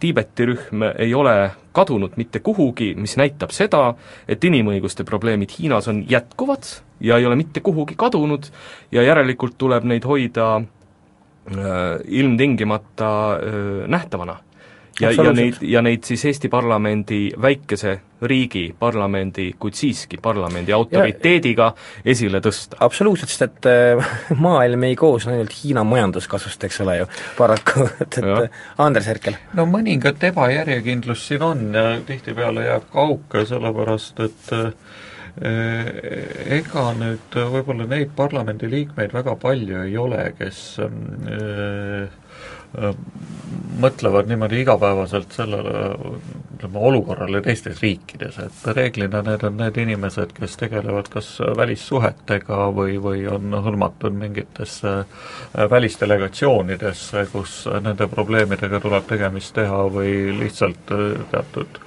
Tiibeti rühm ei ole kadunud mitte kuhugi, mis näitab seda, et inimõiguste probleemid Hiinas on jätkuvad ja ei ole mitte kuhugi kadunud ja järelikult tuleb neid hoida ilmtingimata äh, nähtavana. ja, ja neid, ja neid siis Eesti parlamendi, väikese riigi parlamendi, kuid siiski parlamendi autoriteediga ja, esile tõsta. absoluutselt, sest et äh, maailm ei koosne ainult Hiina majanduskasvust, eks ole ju, paraku, et, et Andres Herkel. no mõningat ebajärjekindlust siin on ja tihtipeale jääb ka auke, sellepärast et äh, Äh, ega nüüd võib-olla neid parlamendiliikmeid väga palju ei ole, kes äh, äh, mõtlevad niimoodi igapäevaselt sellele ütleme, olukorrale teistes riikides, et reeglina need on need inimesed, kes tegelevad kas välissuhetega või, või on hõlmatud mingitesse välisdelegatsioonidesse, kus nende probleemidega tuleb tegemist teha või lihtsalt teatud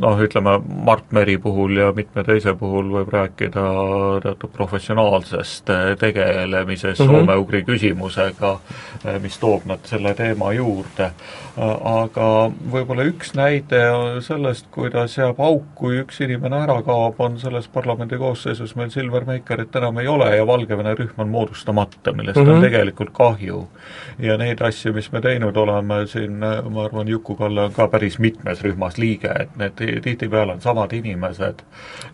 noh, ütleme Mart Meri puhul ja mitme teise puhul võib rääkida teatud professionaalsest tegelemisest mm -hmm. soome-ugri küsimusega, mis toob nad selle teema juurde. aga võib-olla üks näide sellest, kuidas jääb auk, kui üks inimene ära kaob, on selles parlamendi koosseisus meil Silver Meikerit enam ei ole ja Valgevene rühm on moodustamata, millest mm -hmm. on mhm. tegelikult kahju. ja neid asju, mis me teinud oleme siin, ma arvan, Juku-Kalle on ka päris mitmes rühmas liige, et need tihtipeale on samad inimesed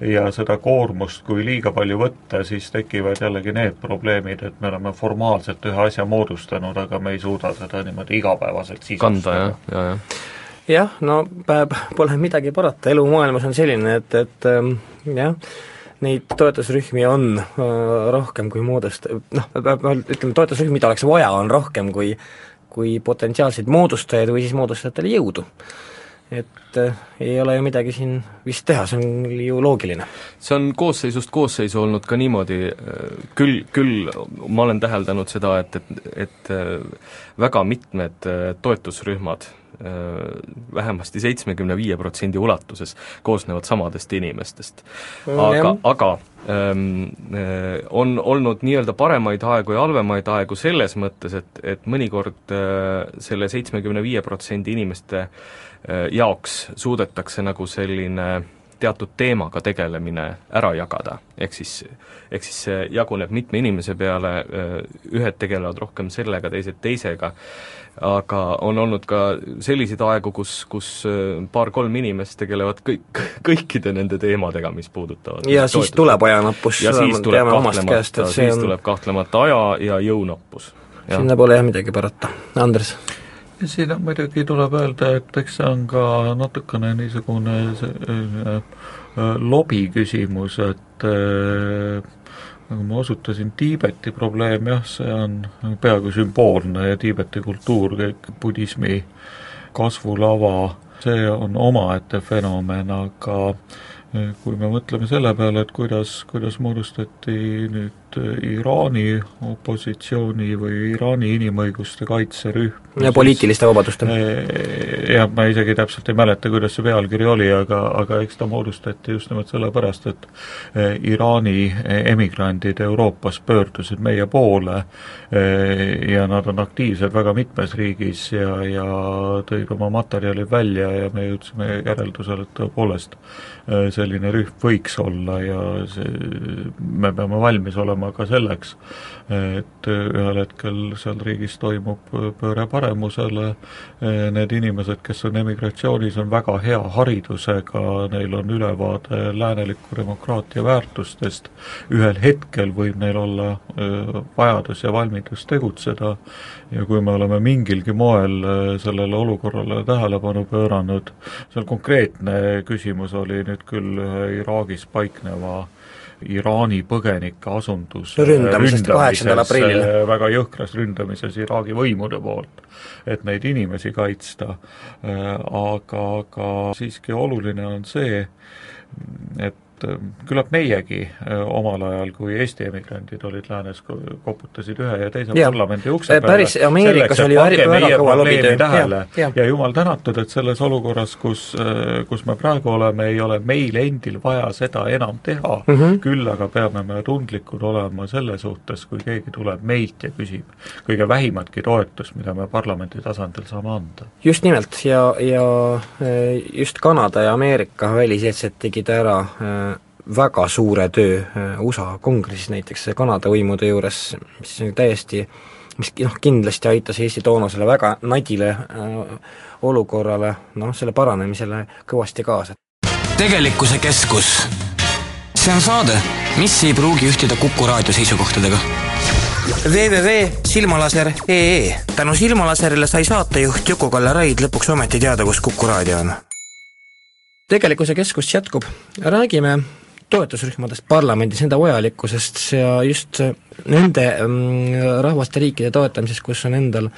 ja seda koormust, kui liiga palju võtta, siis tekivad jällegi need probleemid, et me oleme formaalselt ühe asja moodustanud, aga me ei suuda seda niimoodi igapäevaselt sisustada. jah, jah, jah jah, no pole midagi parata, elu maailmas on selline, et, et ähm, jah, neid toetusrühmi on äh, rohkem kui moodust-, noh, ütleme, toetusrühmi, mida oleks vaja, on rohkem kui kui potentsiaalseid moodustajaid või siis moodustajatele jõudu et äh, ei ole ju midagi siin vist teha, see on ju loogiline. see on koosseisust koosseisu olnud ka niimoodi, äh, küll, küll ma olen täheldanud seda, et, et, et äh, väga mitmed toetusrühmad vähemasti seitsmekümne viie protsendi ulatuses koosnevad samadest inimestest. aga, aga ähm, on olnud nii-öelda paremaid aegu ja halvemaid aegu selles mõttes, et, et mõnikord äh, selle seitsmekümne viie protsendi inimeste äh, Äh, jaoks suudetakse nagu selline teatud teemaga tegelemine ära jagada, ehk siis, ehk siis see jaguneb mitme inimese peale, ühed tegelevad rohkem sellega, teised teisega, aga on olnud ka selliseid aegu, kus, kus paar-kolm inimest tegelevad kõik, kõikide nende teemadega, mis puudutavad ja siis toetust. tuleb ajanappus, ja siis tuleb kahtlemata, siis on... tuleb kahtlemata aja ja jõunappus. sinna pole jah midagi parata. Andres? Siin on muidugi, tuleb öelda, et eks see on ka natukene niisugune see, äh, lobi küsimus, et äh, nagu ma osutasin, Tiibeti probleem jah, see on peaaegu sümboolne ja Tiibeti kultuur, kõik budismi kasvulava, see on omaette fenomen, aga kui me mõtleme selle peale, et kuidas, kuidas moodustati nüüd Iraani opositsiooni või Iraani inimõiguste kaitserühm. ja poliitiliste vabaduste. jah, ma isegi täpselt ei mäleta, kuidas see pealkiri oli, aga, aga eks ta moodustati just nimelt sellepärast, et eh, Iraani emigrandid Euroopas pöördusid meie poole eh, ja nad on aktiivsed väga mitmes riigis ja, ja tõid oma materjalid välja ja me jõudsime järeldusele, et tõepoolest eh, selline rühm võiks olla ja see, me peame valmis olema olema ka selleks, et ühel hetkel seal riigis toimub pööre paremusele, need inimesed, kes on emigratsioonis, on väga hea haridusega, neil on ülevaade lääneliku demokraatia väärtustest, ühel hetkel võib neil olla vajadus ja valmidus tegutseda. Ja kui me oleme mingilgi moel sellele olukorrale tähelepanu pööranud, seal konkreetne küsimus oli nüüd küll ühe Iraagis paikneva Iraani põgenike asundus kaheksandal aprillil. väga jõhkras ründamises Iraagi võimude poolt, et neid inimesi kaitsta, aga, aga siiski oluline on see, et et äh, küllap meiegi äh, omal ajal, kui Eesti emigrandid olid läänes, koputasid ühe ja teise ja. parlamendi ukse peale päris Ameerikas oli väga kõva lobitöö. tähele ja, ja. jumal tänatud, et selles olukorras, kus, äh, kus me praegu oleme, ei ole meil endil vaja seda enam teha mm, -hmm. küll aga peame me tundlikud olema selle suhtes, kui keegi tuleb meilt ja küsib kõige vähimatki toetust, mida me parlamendi tasandil saame anda. just nimelt, ja, ja just Kanada ja Ameerika väliseetset tegid ära väga suure töö äh, USA kongressis näiteks Kanada võimude juures, mis täiesti, mis noh, kindlasti aitas Eesti toonasele väga nadile äh, olukorrale, noh, selle paranemisele kõvasti kaasa. tegelikkuse keskus. see on saade, mis ei pruugi ühtida Kuku raadio seisukohtadega www.silmalaser.ee tänu Silmalaserile sai saatejuht Juku-Kalle Raid lõpuks ometi teada, kus Kuku raadio on. tegelikkuse keskus jätkub, räägime toetusrühmadest parlamendis, nende vajalikkusest ja just nende mm, rahvaste riikide toetamisest, kus on endal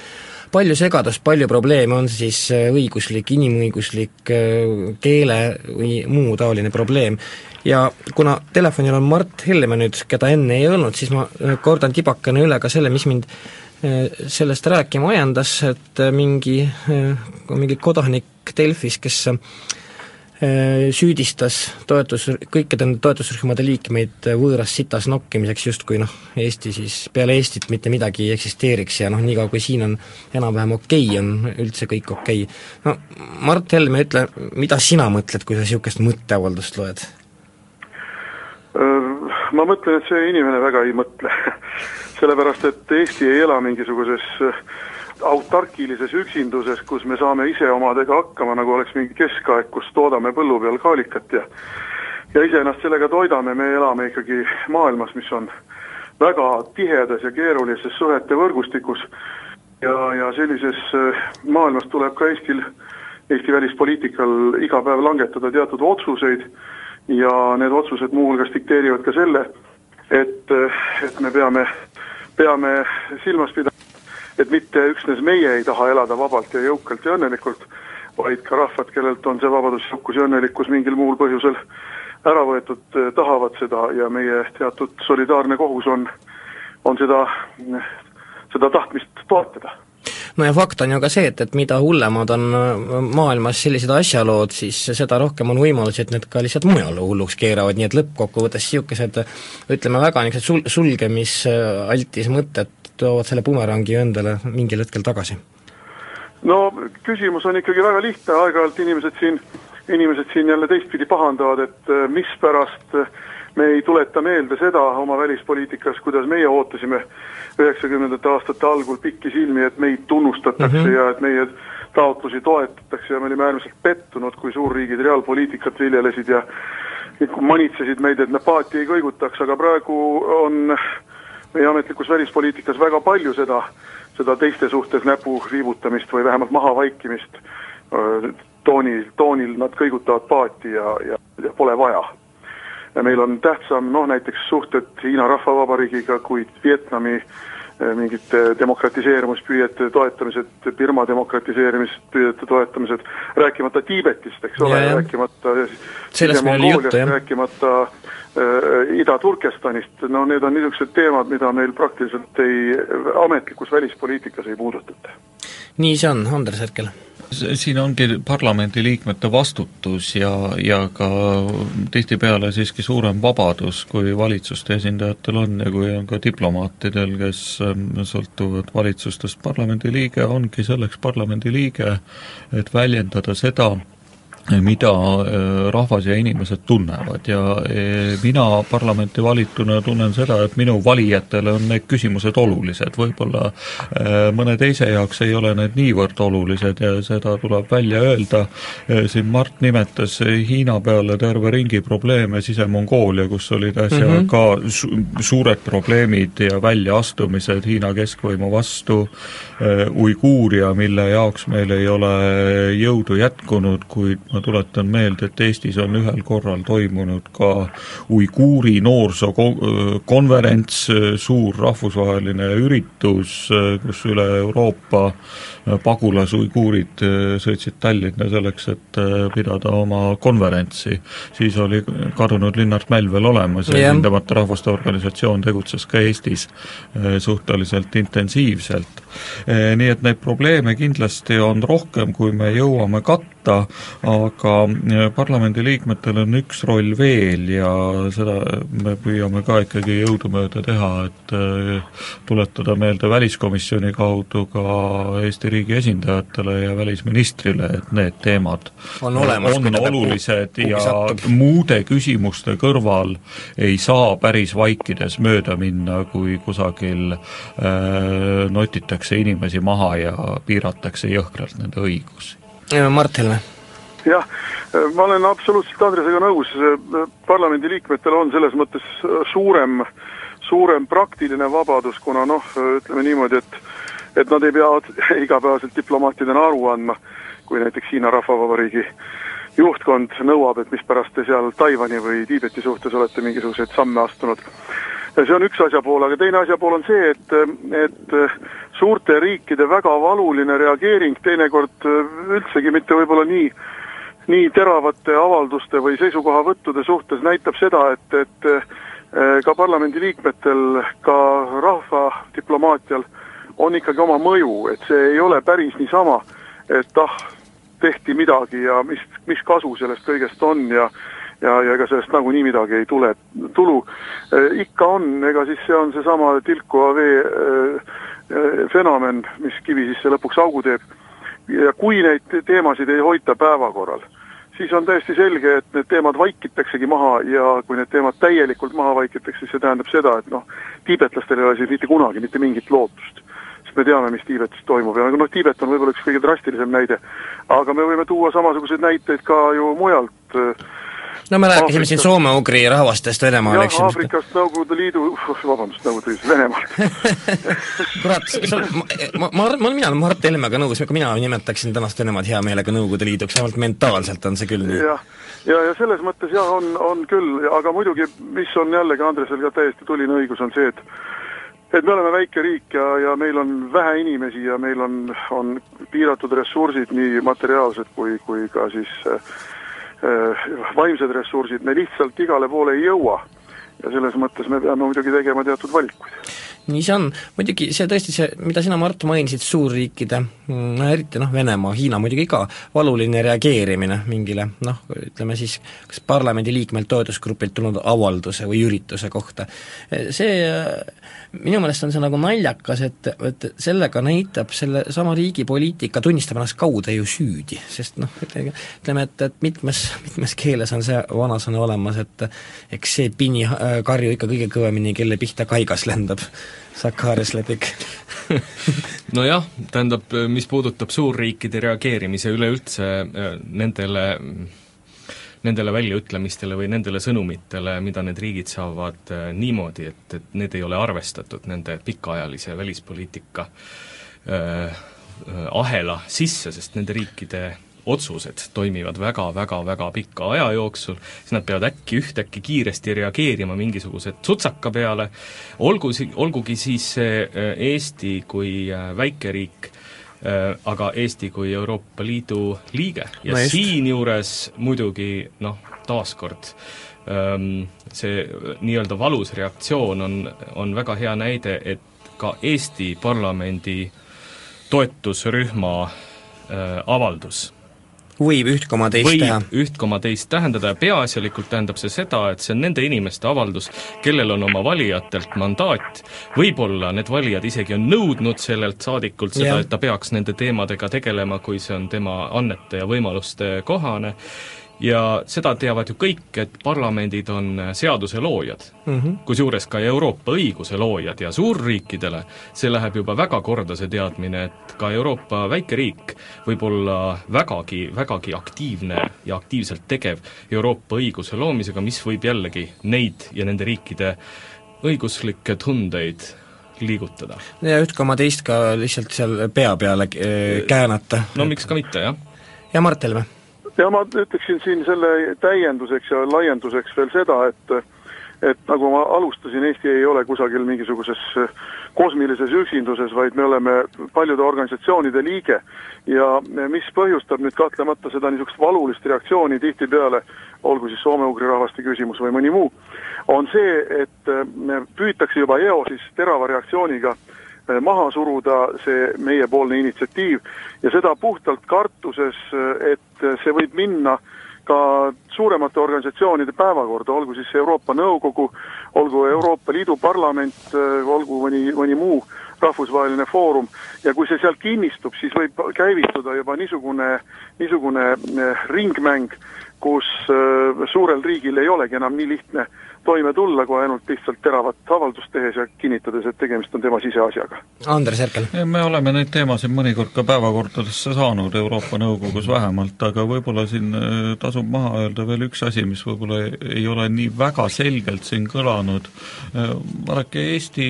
palju segadust, palju probleeme, on see siis äh, õiguslik, inimõiguslik, äh, keele või muu taoline probleem. ja kuna telefonil on Mart Helme nüüd, keda enne ei olnud, siis ma äh, kordan tibakene üle ka selle, mis mind sellest rääkima ajendas, et mingi, mingi kodanik Delfis, kes süüdistas toetus, kõikide nende toetusrühmade liikmeid võõras sitas nokkimiseks, justkui noh, Eesti siis, peale Eestit mitte midagi ei eksisteeriks ja noh, niikaua kui siin on enam-vähem okei okay,, on üldse kõik okei okay.. no Mart Helme, ütle, mida sina mõtled, kui sa niisugust mõtteavaldust loed? Äh, ma mõtlen, et see inimene väga ei mõtle sellepärast, et Eesti ei ela mingisuguses äh, autarkilises üksinduses, kus me saame ise omadega hakkama, nagu oleks mingi keskaeg, kus toodame põllu peal kaalikat ja ja ise ennast sellega toidame, me elame ikkagi maailmas, mis on väga tihedas ja keerulises suhete võrgustikus. Ja, ja sellises äh, maailmas tuleb ka Eestil, Eesti välispoliitikal iga päev langetada teatud otsuseid. Ja need otsused muuhulgas dikteerivad ka selle, et, äh, et me peame, peame silmas pidama et mitte üksnes meie ei taha elada vabalt ja jõukalt ja õnnelikult, vaid ka rahvad, kellelt on see vabadus, jõukus ja õnnelikkus mingil muul põhjusel ära võetud, tahavad seda ja meie teatud solidaarne kohus on, on seda, seda tahtmist toetada no ja fakt on ju ka see, et, et mida hullemad on äh, maailmas sellised asjalood, siis seda rohkem on võimalusi, et need ka lihtsalt mujal hulluks keeravad, nii et lõppkokkuvõttes niisugused ütleme, väga niisugused sul-, sulgemisaltis mõtted toovad selle bumerangi endale mingil hetkel tagasi? no küsimus on ikkagi väga lihtne, aeg-ajalt inimesed siin, inimesed siin jälle teistpidi pahandavad, et äh, mispärast me ei tuleta meelde seda oma välispoliitikas, kuidas meie ootasime üheksakümnendate aastate algul pikisilmi, et meid tunnustatakse mm -hmm. ja et meie taotlusi toetatakse ja me olime äärmiselt pettunud, kui suurriigid reaalpoliitikat viljelesid ja manitsesid meid, et me paati ei kõigutaks, aga praegu on meie ametlikus välispoliitikas väga palju seda, seda teiste suhtes näpu viibutamist või vähemalt mahavaikimist, toonil, toonil nad kõigutavad paati ja, ja, ja pole vaja. Meil on tähtsam noh, näiteks suhted Hiina Rahvavabariigiga kui Vietnami mingite demokratiseerumispüüete toetamised, Birma demokratiseerimispüüete toetamised, rääkimata Tiibetist, eks ole, rääkimata Sise-Mongooliast, rääkimata äh, Ida-Turkestanist, no need on niisugused teemad, mida meil praktiliselt ei, ametlikus välispoliitikas ei puudutata. nii see on, Andres Herkel. Siin ongi parlamendiliikmete vastutus ja, ja ka tihtipeale siiski suurem vabadus, kui valitsuste esindajatel on ja kui on ka diplomaatidel, kes ähm, sõltuvad valitsustest, parlamendiliige ongi selleks parlamendiliige, et väljendada seda, mida äh, rahvas ja inimesed tunnevad. Ja e, mina parlamenti valituna tunnen seda, et minu valijatele on need küsimused olulised, võib-olla äh, mõne teise jaoks ei ole need niivõrd olulised ja seda tuleb välja öelda, äh, siin Mart nimetas Hiina peale terve ringi probleeme, Sise-Mongoolia, kus olid äsja mm -hmm. ka su suured probleemid ja väljaastumised Hiina keskvõimu vastu, Uiguuria, mille jaoks meil ei ole jõudu jätkunud, kuid ma tuletan meelde, et Eestis on ühel korral toimunud ka uiguuri noorsookonverents, suur rahvusvaheline üritus, kus üle Euroopa pagulasuiguurid sõitsid Tallinna selleks, et pidada oma konverentsi. siis oli kadunud Linnart Mäll veel olemas ja Hindamata Rahvaste Organisatsioon tegutses ka Eestis suhteliselt intensiivselt. Nii et neid probleeme kindlasti on rohkem, kui me jõuame katta, aga äh, parlamendiliikmetel on üks roll veel ja seda me püüame ka ikkagi jõudumööda teha, et äh, tuletada meelde väliskomisjoni kaudu ka Eesti riigi esindajatele ja välisministrile, et need teemad on, olemas, on olulised ja satub. muude küsimuste kõrval ei saa päris vaikides mööda minna, kui kusagil äh, notitakse inimesi maha ja piiratakse jõhkralt nende õigusi. Mart Helme jah, ma olen absoluutselt Andresega nõus, parlamendiliikmetel on selles mõttes suurem, suurem praktiline vabadus, kuna noh, ütleme niimoodi, et et nad ei pea igapäevaselt diplomaatidena aru andma, kui näiteks Hiina Rahvavabariigi juhtkond nõuab, et mispärast te seal Taiwan'i või Tiibeti suhtes olete mingisuguseid samme astunud. see on üks asja pool, aga teine asja pool on see, et, et suurte riikide väga valuline reageering teinekord üldsegi mitte võib-olla nii nii teravate avalduste või seisukohavõttude suhtes näitab seda, et, et eh, ka parlamendiliikmetel, ka rahvadiplomaatial on ikkagi oma mõju, et see ei ole päris niisama, et ah, tehti midagi ja mis, mis kasu sellest kõigest on ja ja, ja ega sellest nagunii midagi ei tule, tulu eh, ikka on, ega siis see on seesama tilkuva vee eh, fenomen, mis kivi sisse lõpuks augu teeb ja kui neid teemasid ei hoita päevakorral, siis on täiesti selge, et need teemad vaikitaksegi maha ja kui need teemad täielikult maha vaikitakse, siis see tähendab seda, et noh, tiibetlastel ei ole siin mitte kunagi mitte mingit lootust. Sest me teame, mis Tiibetis toimub ja noh, Tiibet on võib-olla üks kõige drastilisem näide, aga me võime tuua samasuguseid näiteid ka ju mujalt äh, no me rääkisime siin soome-ugri rahvastest Venemaal, eks ju. Aafrikast Nõukogude Liidu, vabandust, Nõukogude Liidust, Venemaal kurat, sa, ma, ma, ma, mina olen Mart Helmega nõus, ka mina nimetaksin tänast Venemaad hea meelega Nõukogude Liiduks, vähemalt mentaalselt on see küll nii. jah, ja, ja selles mõttes jah, on, on küll, aga muidugi, mis on jällegi Andresel ka täiesti tuline õigus, on see, et et me oleme väike riik ja, ja meil on vähe inimesi ja meil on, on piiratud ressursid, nii materiaalsed kui, kui ka siis äh, vaimsed ressursid, me lihtsalt igale poole ei jõua. ja selles mõttes me peame muidugi tegema teatud valikuid nii see on, muidugi see tõesti, see, mida sina, Mart, mainisid, suurriikide, no eriti noh, Venemaa, Hiina muidugi ka, valuline reageerimine mingile noh, ütleme siis kas parlamendiliikmelt, toetusgrupilt tulnud avalduse või ürituse kohta. see minu meelest on see nagu naljakas, et, et sellega näitab selle sama riigi poliitika, tunnistab ennast kaude ju süüdi, sest noh, ütleme, et, et mitmes, mitmes keeles on see vanasõna olemas, et eks see pini karju ikka kõige kõvemini, kelle pihta kaigas lendab Sakharis lepik nojah, tähendab, mis puudutab suurriikide reageerimise üleüldse äh, nendele nendele väljaütlemistele või nendele sõnumitele, mida need riigid saavad äh, niimoodi, et, et need ei ole arvestatud nende pikaajalise välispoliitika äh, ahela sisse, sest nende riikide otsused toimivad väga-väga-väga pika aja jooksul, siis nad peavad äkki ühtäkki kiiresti reageerima mingisuguse tsutsaka peale, olgu si-, olgugi siis see äh, Eesti kui äh, väikeriik, äh, aga Eesti kui Euroopa Liidu liige. Ja no siinjuures muidugi noh, taaskord ähm, see nii-öelda valus reaktsioon on, on väga hea näide, et ka Eesti parlamendi toetusrühma avaldus võib üht koma teist võib teha. üht koma teist tähendada ja peaasjalikult tähendab see seda, et see on nende inimeste avaldus, kellel on oma valijatelt mandaat, võib-olla need valijad isegi on nõudnud sellelt saadikult seda, et ta peaks nende teemadega tegelema, kui see on tema annete ja võimaluste kohane, ja seda teavad ju kõik, et parlamendid on seaduse loojad mm -hmm., kusjuures ka Euroopa õiguse loojad ja suurriikidele see läheb juba väga korda, see teadmine, et ka Euroopa väike riik võib olla vägagi, vägagi aktiivne ja aktiivselt tegev Euroopa õiguse loomisega, mis võib jällegi neid ja nende riikide õiguslikke tundeid liigutada. ja üht koma teist ka lihtsalt seal pea peale äh, käänata. no miks ka mitte, jah. ja Mart Helme ja ma ütleksin siin selle täienduseks ja laienduseks veel seda, et et nagu ma alustasin, Eesti ei ole kusagil mingisuguses kosmilises üksinduses, vaid me oleme paljude organisatsioonide liige. Ja mis põhjustab nüüd kahtlemata seda niisugust valulist reaktsiooni tihtipeale, olgu siis soome-ugri rahvaste küsimus või mõni muu, on see, et püütakse juba eosis terava reaktsiooniga Äh, maha suruda see meiepoolne initsiatiiv. Ja seda puhtalt kartuses, äh, et see võib minna ka suuremate organisatsioonide päevakorda, olgu siis Euroopa Nõukogu, olgu Euroopa Liidu Parlament, äh, olgu mõni, mõni muu rahvusvaheline foorum. Ja kui see seal kinnistub, siis võib käivituda juba niisugune, niisugune ringmäng, kus suurel riigil ei olegi enam nii lihtne toime tulla, kui ainult lihtsalt teravat avaldust tehes ja kinnitades, et tegemist on tema siseasjaga. Andres Herkel. me oleme neid teemasid mõnikord ka päevakordadesse saanud, Euroopa Nõukogus vähemalt, aga võib-olla siin äh, tasub maha öelda veel üks asi, mis võib-olla ei ole nii väga selgelt siin kõlanud, äh, vaadake, Eesti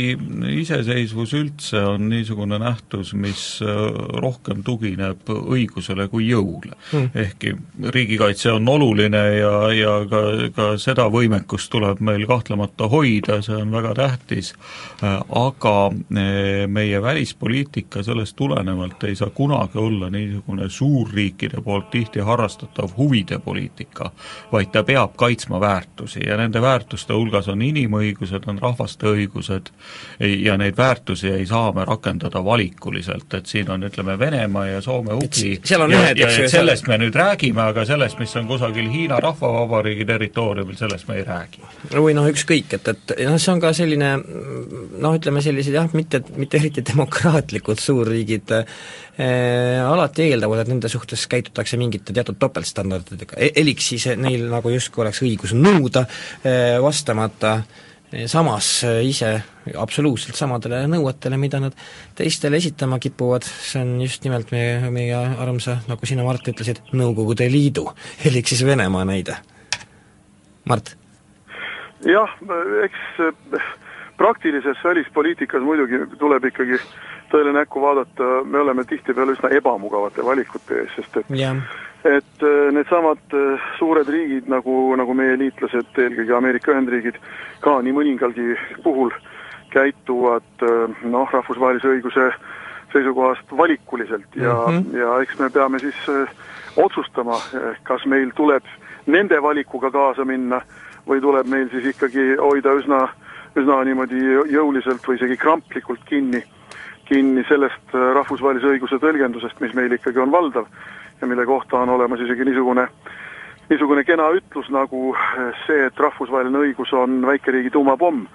iseseisvus üldse on niisugune nähtus, mis äh, rohkem tugineb õigusele kui jõule hmm.. ehkki riigikaitse on oluline ja, ja ka, ka seda võimekust tuleb meil kahtlemata hoida, see on väga tähtis, aga eh, meie välispoliitika sellest tulenevalt ei saa kunagi olla niisugune suurriikide poolt tihti harrastatav huvide poliitika, vaid ta peab kaitsma väärtusi ja nende väärtuste hulgas on inimõigused, on rahvaste õigused ja neid väärtusi ei saa me rakendada valikuliselt, et siin on, ütleme, Venemaa ja Soome-Ugri ja, ja et sellest me nüüd räägime, aga sellest, mis on kusagil Hiina Rahvavabariigi territooriumil, sellest me ei räägi või noh, ükskõik, et, et noh, see on ka selline noh, ütleme sellised jah, mitte, mitte eriti demokraatlikud suurriigid eh, alati eeldavad, et nende suhtes käitutakse mingite teatud topeltstandarditega. E, eliks siis neil nagu justkui oleks õigus nõuda eh, vastamata eh, samas ise absoluutselt samadele nõuetele, mida nad teistele esitama kipuvad, see on just nimelt meie, meie armsa, nagu sina, Mart, ütlesid, Nõukogude Liidu, elik siis Venemaa näide. Mart jah, eks eh, praktilises välispoliitikas muidugi tuleb ikkagi tõele näkku vaadata, me oleme tihtipeale üsna ebamugavate valikute ees, sest et yeah. et eh, needsamad eh, suured riigid nagu, nagu meie liitlased, eelkõige Ameerika Ühendriigid, ka nii mõningalgi puhul, käituvad noh, rahvusvahelise õiguse seisukohast valikuliselt ja mm, -hmm. ja eks me peame siis otsustama, kas meil tuleb nende valikuga kaasa minna või tuleb meil siis ikkagi hoida üsna, üsna niimoodi jõuliselt või isegi kramplikult kinni, kinni sellest rahvusvahelise õiguse tõlgendusest, mis meil ikkagi on valdav ja mille kohta on olemas isegi niisugune niisugune kena ütlus nagu see, et rahvusvaheline õigus on väikeriigi tuumapomm.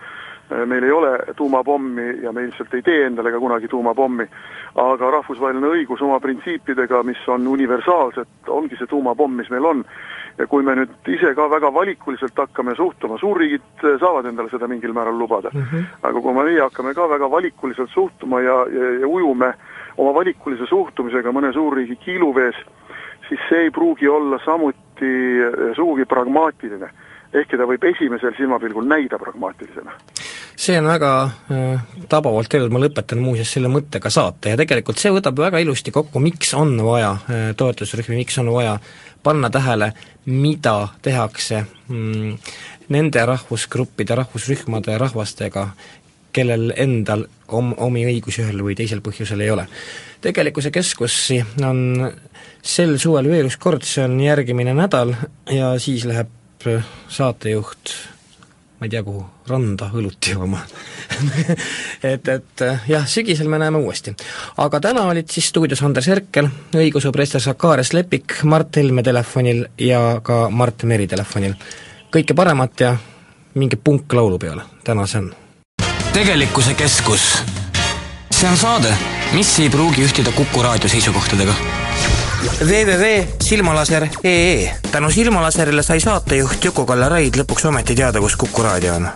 Meil ei ole tuumapommi ja me ilmselt ei tee endale ka kunagi tuumapommi, aga rahvusvaheline õigus oma printsiipidega, mis on universaalsed, ongi see tuumapomm, mis meil on. ja kui me nüüd ise ka väga valikuliselt hakkame suhtuma, suurriigid saavad endale seda mingil määral lubada mm, -hmm. aga kui meie hakkame ka väga valikuliselt suhtuma ja, ja, ja ujume oma valikulise suhtumisega mõne suurriigi kiiluvees, siis see ei pruugi olla samuti eh, sugugi pragmaatiline. ehkki ta võib esimesel silmapilgul näida pragmaatilisena. See on väga äh, tabavalt öeldud, ma lõpetan muuseas selle mõttega saate ja tegelikult see võtab väga ilusti kokku, miks on vaja äh, toetusrühmi, miks on vaja panna tähele, mida tehakse mm, nende rahvusgruppide, rahvusrühmade, rahvastega, kellel endal om-, omi õigusi ühel või teisel põhjusel ei ole. tegelikkuse keskusi on sel suvel veel üks kord, see on järgmine nädal ja siis läheb saatejuht ma ei tea, kuhu, randa õlut jooma et, et jah, sügisel me näeme uuesti. aga täna olid siis stuudios Andres Herkel, õigusõber Ester Sakaares Lepik, Mart Helme telefonil ja ka Mart Meri telefonil. kõike paremat ja minge punk laulupeole, täna see on tegelikkuse keskus. see on saade, mis ei pruugi ühtida Kuku raadio seisukohtadega. www.silmalaser.ee tänu Silmalaserile sai saatejuht Juku-Kalle Raid lõpuks ometi teada, kus Kuku raadio on